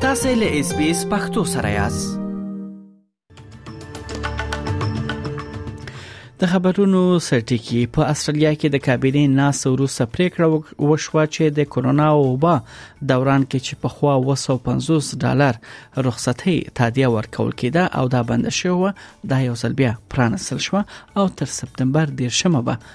تاسو له اس بي اس پختو سره یاست د خبرونو سرټکی په استرالیا کې د کابینې ناس وروسته پریکړه وشوه چې د کورونا وبا دوران کې چې په خوا 250 ډالر رخصتي تادیه ورکول کیده او دا بند شوه دا یو ځل بیا پرانسل شو او تر سپتمبر 10 به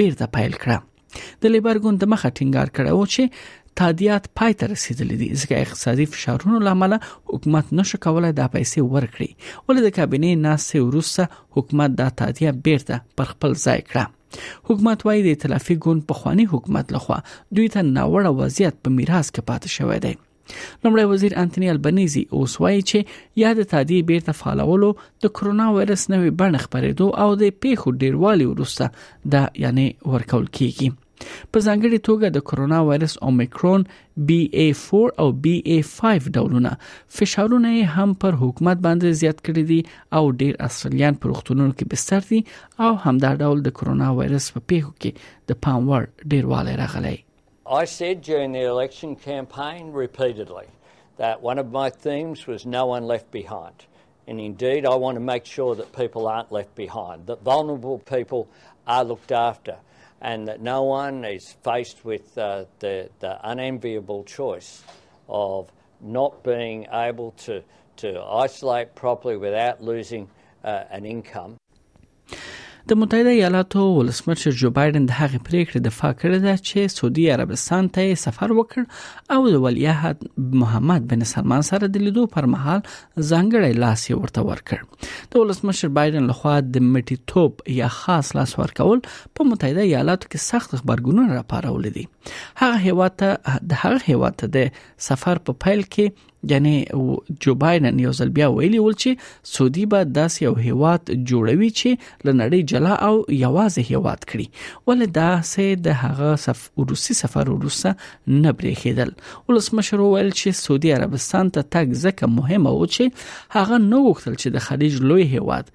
بیرته پیل کړه د لیبر ګوند د مخه ټینګار کړی و چې تادیات پای ته رسیدلې دي ځکه اقتصادي فشارونو لامل حکومت نشو کولای دا پیسې ورکړي ولې د کابینې ناسې وروسته حکومت دا تادیه بیرته پر خپل ځای کړه حکومت وايي د تلافي ګوند په خواني حکومت لخوا دوی ته ناوړه وضعیت په میراث کې پاتې شوی دی لمړی وزیر انټونی البنيزي اوس وایي چې یاد تادیه بیرته فعالولو د کرونا وایرس نوې بڼه خبرېدو او د پیښو ډیروالي ورسته دا یعنی ورکول کیږي په ځانګړي توګه د کرونا وایرس اومیکرون BA4 او BA5 ډولونه فشارونه هم پر حکومت باندې زیات کړی دي او ډیر استرالیان پر وختونو کې بستر دي او همدا ډول د کرونا وایرس په پیښو کې د پام وړ ډیروالی راغلی I said during the election campaign repeatedly that one of my themes was no one left behind. And indeed, I want to make sure that people aren't left behind, that vulnerable people are looked after. and that no one is faced with uh, the, the unenviable choice of not being able to, to isolate properly without losing uh, an income د متحده ایالاتو ولسمشر جو بایدن د هغې پریکړې دفاع کړې ده چې سعودي عربستان ته سفر وکړ او د ولیعهد محمد بن سلمان سره د لیدو پر مهال ځانګړی لاس یې ورته ورکړ د ولسمشر بایدن لخوا د مټي توپ یا خاص لاس ورکول په متحده ایالاتو کې سخت خبرګونونه راپارول دي هغه هیواد ته د هغه هیواد ته د سفر په پیل کې یعنی جو بایدن یو ځل بیا ویلي ول چې سعودي به داسې یو هیواد جوړوي چې لنړی جلا او یوازې هیواد کړي ول دا سه د هغه سف روسي سفر وروسته نه بریخیدل ولسمشر ویل چې سعودي عربستان ته تګ ځکه مهمه و چې هغه نو وکړل چې د خلیج لوی هیواد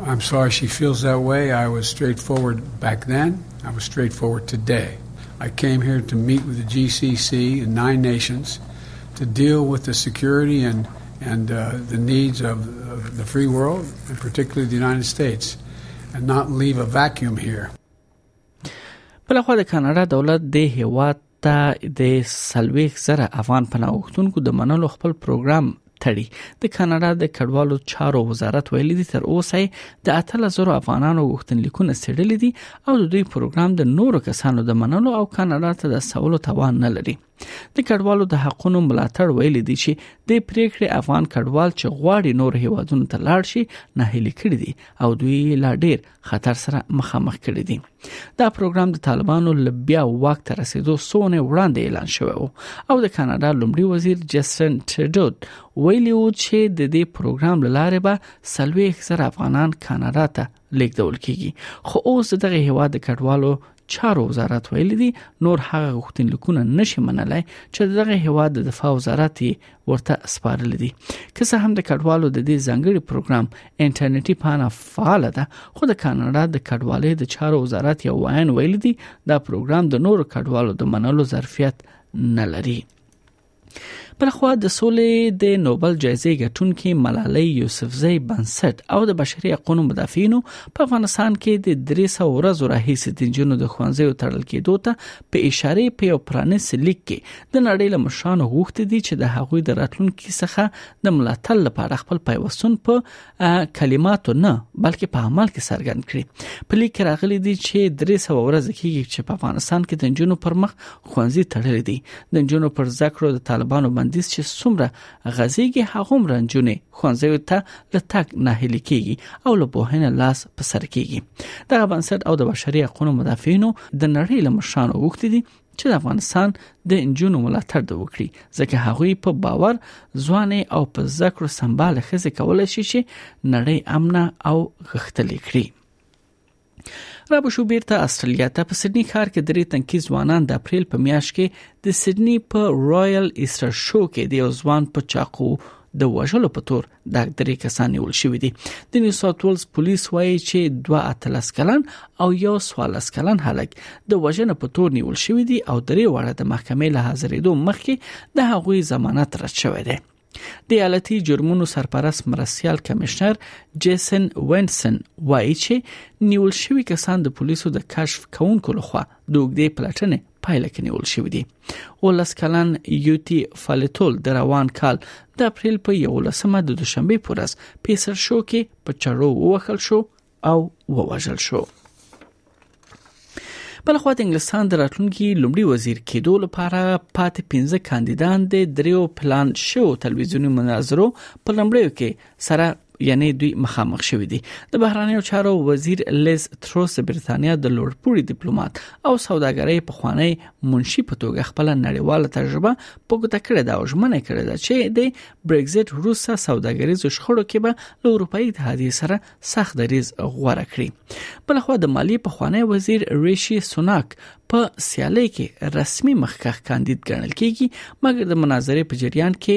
I'm sorry she feels that way. I was straightforward back then. I was straightforward today. I came here to meet with the GCC and nine nations to deal with the security and, and uh, the needs of, of the free world, and particularly the United States, and not leave a vacuum here. بلخوا د کاناډا دولت د هیواد ته د سلويخ زره افغان پناهغښتونکو د منلو خپل پروګرام تړي د کاناډا د کډوالو چارو وزارت ویل دي تر اوسه د 18000 افغانانو غوښتنلیکونه سړلې دي او د دوی پروګرام د نورو کسانو د منلو او کاناډا ته د سوالو توان نه لري د کډوالو د حقونو ملاتړ ویل دي چې د پریکړې افغان کډوال چې غواړي نور هیوادونو ته لاړ شي نه هلي کړی دي او دوی لا ډیر خطر سره مخامخ کړي دي دا پروګرام د طالبانو لبیا واک ته رسیدو سونه وړاندې اعلان شوی او د کاناډا لومړي وزیر جسټن ټریډو ویلي و چې د دې پروګرام لاره به سلوي اکثر افغانان کاناډا ته لیکدول کیږي خو اوس دغه هوا د کډوالو چارو وزارت ویلي دي نور هغه غوښتنلیکونه نشي منلای چې دغه هواد د دفاع وزارت ورته سپارل دي که څه هم د کډوالو د دې ځنګړي پروګرام انټرنیټي پاڼه فعال ده خو د کاناډا د کډوالۍ د چارو وزارت یو وایان ویلي دي دا پروګرام د نورو کډوالو د منلو ظرفیت نه لري بلخوا د سولې د نوبل جایزې ګټونکې ملالۍ یوسفزۍ بنسټ او د بشري حقوقو مدافعینو په افغانستان کې د 300 ورځو راهیسې د جنونو د خوانځیو تړل کېدو ته په اشاره په یو پرانیس لیک کې د نړۍ له مشرانو غوښتي دي چې د هغوی د راتلونکو څخه د ملاتړ لپاره خپل پیوستون په کلماتو نه بلکې په عمل کې څرګند کړي په لیک کې راغلي دي چې درې سو ورځ کېږي چې په افغانستان کې د جنونو پر مخ خوندې تړلې دي د جنونو پر ذکر د طالبانو بندیز چې څومره غزيږي هغه هم رنجونه خوندې ته له تک نه هلي کېږي او له بوهنه لاس په سر کېږي د افغانستان او د بشري حقوقو مدافعینو د نړۍ لمشانو وخت دي چې د افغانستان د انجونو ملاتړ د وکړي ځکه هغوی په باور ځواني او په ذکر سمبال خزه کولای شي چې نړۍ امنه او غښتلې کړي را به شو بیرته استرالیا ته په سیدنی ښار کې درې تنکي ځوانان د اپریل په میاشت کې د سیدنی په رائل ایسټر شو کې د یو ځوان په چاقو د وژلو په تور دا درې کسان نیول شوې دي د نیو ساوث ویلز پولیس وایي چې دوه اتلس کلن او یو سوالس کلن هلک د وژنې په تور نیول شوې دي او درې واړه د محکمې له حاضرېدو مخکې د هغوی ضمانت رد شوی دی د ایالتي جرمونو سرپرست مرسیال کمشنر جیسن وینسن وایي چې نیول شوی کسان د پولیسو د کشف کونکو لخوا د وګړي پلټنې پایله کې نیول شوې دي ولس کلن یوتی فالتول د روان کال د اپریل په 11مه د دوشنبه پر ورځ پیسر شو کې په چړو ووخل شو او ووژل شو بل خو د انګلستان د راتلونکي لومړي وزیر کېدو لپاره پاتې 15 کاندیدان د دریو پلان شو تلویزیوني مناظرو په لمړیو کې سره یعنی دوی مخامخ شوې دي د بهرانیو چارو وزیر لیز تروس برتانیا د لوړپوړي ډیپلوماټ او سوداګرۍ په خوانی منشي په توګه خپل نړیواله تجربه په ګوته کړې ده او ژمنه کړې ده چې د بریگزیټ وروسته سوداګریز شخړو کې به له اروپאי اتحادیه سره سخت دریز غوړه کړي بلخو د مالی په خوانی وزیر ریشي سوناک په سیالي کې رسمي مخکښ کاندید ګڼل کیږي مګر د مناظره په جریان کې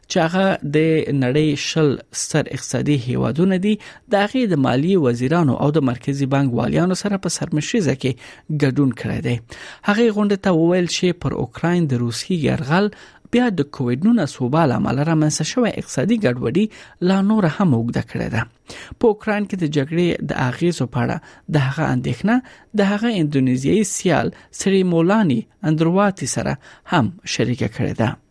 چې هغه د نړۍ شل ستر اقتصادي هیوادونه دي د هغې د مالی وزیرانو او د مرکزی بانک والیانو سره په سرمشریزه کې ګډون کړی دی هغه غونډه ته وویل چې پر اوکراین د روسي يرغل بیا د کووډ 19 وبا لامل رامنځته شوی اقتصادي ګډوډي لا نور هم وګړه کړې ده په اوکران کې د جګړې د اغیزو په اړه د هغه اندېښنه د هغه انډونیزیایي سیال سری مولانی اندرواتي سره هم شریکه کړې ده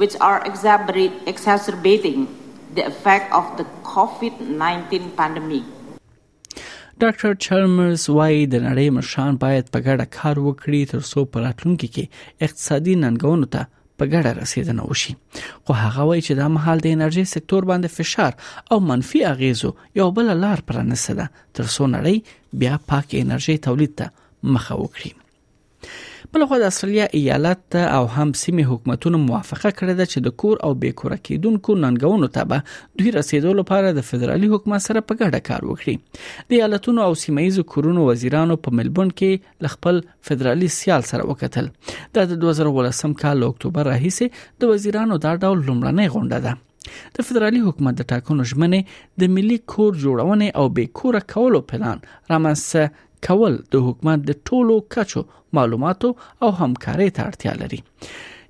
which are exacerbating the effect of the COVID-19 pandemic. ډاکټر چارمرز وایي د نړۍ مشران باید په ګډه کار وکړي تر څو په راتلونکي کې اقتصادي ننګونو ته په ګډه رسیدنه وشي خو هغه وایي چې دا مهال د انرژي سکتور باندې فشار او منفي اغیزو یو بل لار پرانیسته ده تر څو نړۍ بیا پاک انرژي تولید ته مخه وکړي بل خو د استرالیا ایالت او هم سیمه حکومتونو موافقه کړې ده چې د کور او بیکور کېدونکو ننګونو ته به دوی رسیدو لپاره د فدرالي حکومت سره په ګډه کار وکړي د ایالتونو او سیمه ییزو کورونو وزیرانو په ملبون کې ل خپل فدرالي سیال سره وکتل دا د 2018 کال اکتوبر راهیسه د وزیرانو دا ډول لومړنۍ غونډه ده د فدرالي حکومت د ټاکنو ژمنې د ملي کور جوړونې او بیکور کولو پلان رامنځته کول د حکومت د ټولو کچو معلوماتو او همکارۍ ته اړتیا لري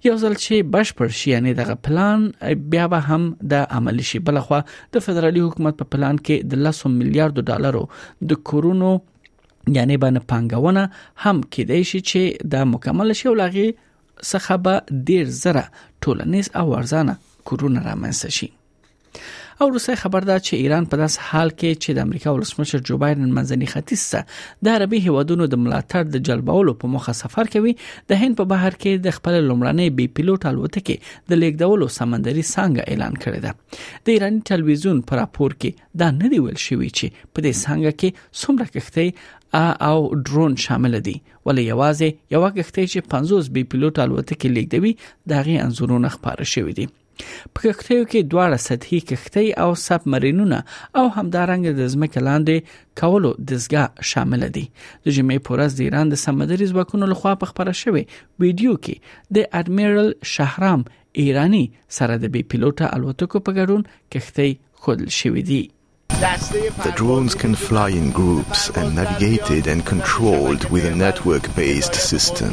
یو ځل چې بشپړ شي یعنی دغه پلان بیا به هم د عملی شي بلخوا د فدرالي حکومت په پلان کې د 10 میلیارډ ډالرو د کورونو یعنی باندې پنګونه هم کېدای شي چې د مکمل شي او لغي څخه به ډیر زره ټولنیز او ارزانه کورونه رامنځته شي او روسي خبر دا چې ایران په داس حال کې چې د امریکا ولسمشر جو بایدن منځني ختیځ ته د عربي هیوادونو د ملاتړ د جلبولو په مخه سفر کوي د هند په بهر کې د خپل لومړنۍ بي پیلوټ الوتکې د لیکدولو سمندري څنګه اعلان کړې ده د ایراني ټلویزیون پر راپور کې دا نه دی ویل شوی چې په دې څنګه کې څومره کښتۍ او ډرون شامل دي ولې یوازې یو کښتۍ چې 50 بي پیلوټ الوتکې لیکدوي دغه انزورونه خبره شوې دي په کښتیو کې دواړه سطحي کښتۍ او سب مرینونه او همدارنګه د ځمکې لاندې کولو دزګه شامل دي د جمعې پورز د ایران د سمندري ځواکونو لخوا په خبره شوې ویډیو کې د اډمیرل شهرام ایرانی سره د بي پیلوټه الوتکو په ګډون کښتۍ خودل شوې دي The drones can fly in groups and navigated and controlled with a network-based system.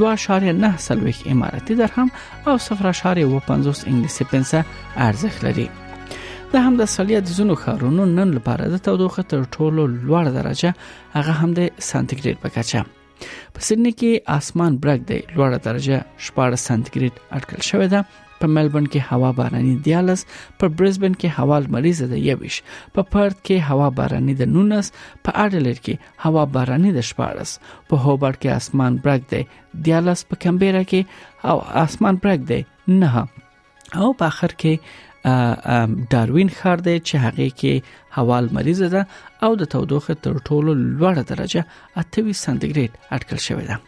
2.9 سلويخ اماراتي درهم او 0.50 انګلیسي پنسه ارزښت لري د هم د سړیا د زونو خارونو نن لپاره د تودوخه تر ټولو لوړ درجه هغه هم د سانتیګریډ په کچه په سیدنی کې اسمان برګ دی لوړه درجه 14 سانتیګریډ اټکل شوې ده په ملبورن کې هوا باراني د 11 په برزبن کې هوا لمریزه د 21 په پرت کې هوا باراني د 19 په اډلېډ کې هوا باراني د 14 په هوبر کې اسمان برګ دی 14 په کمبيرا کې او اسمان برګ دی نه او په اخر کې داروین ښار دی چې هغه کې هوا مریضه ده او د تودوخه تر ټولو لوړه درجه 28 سانتیګریډ اټکل شوې ده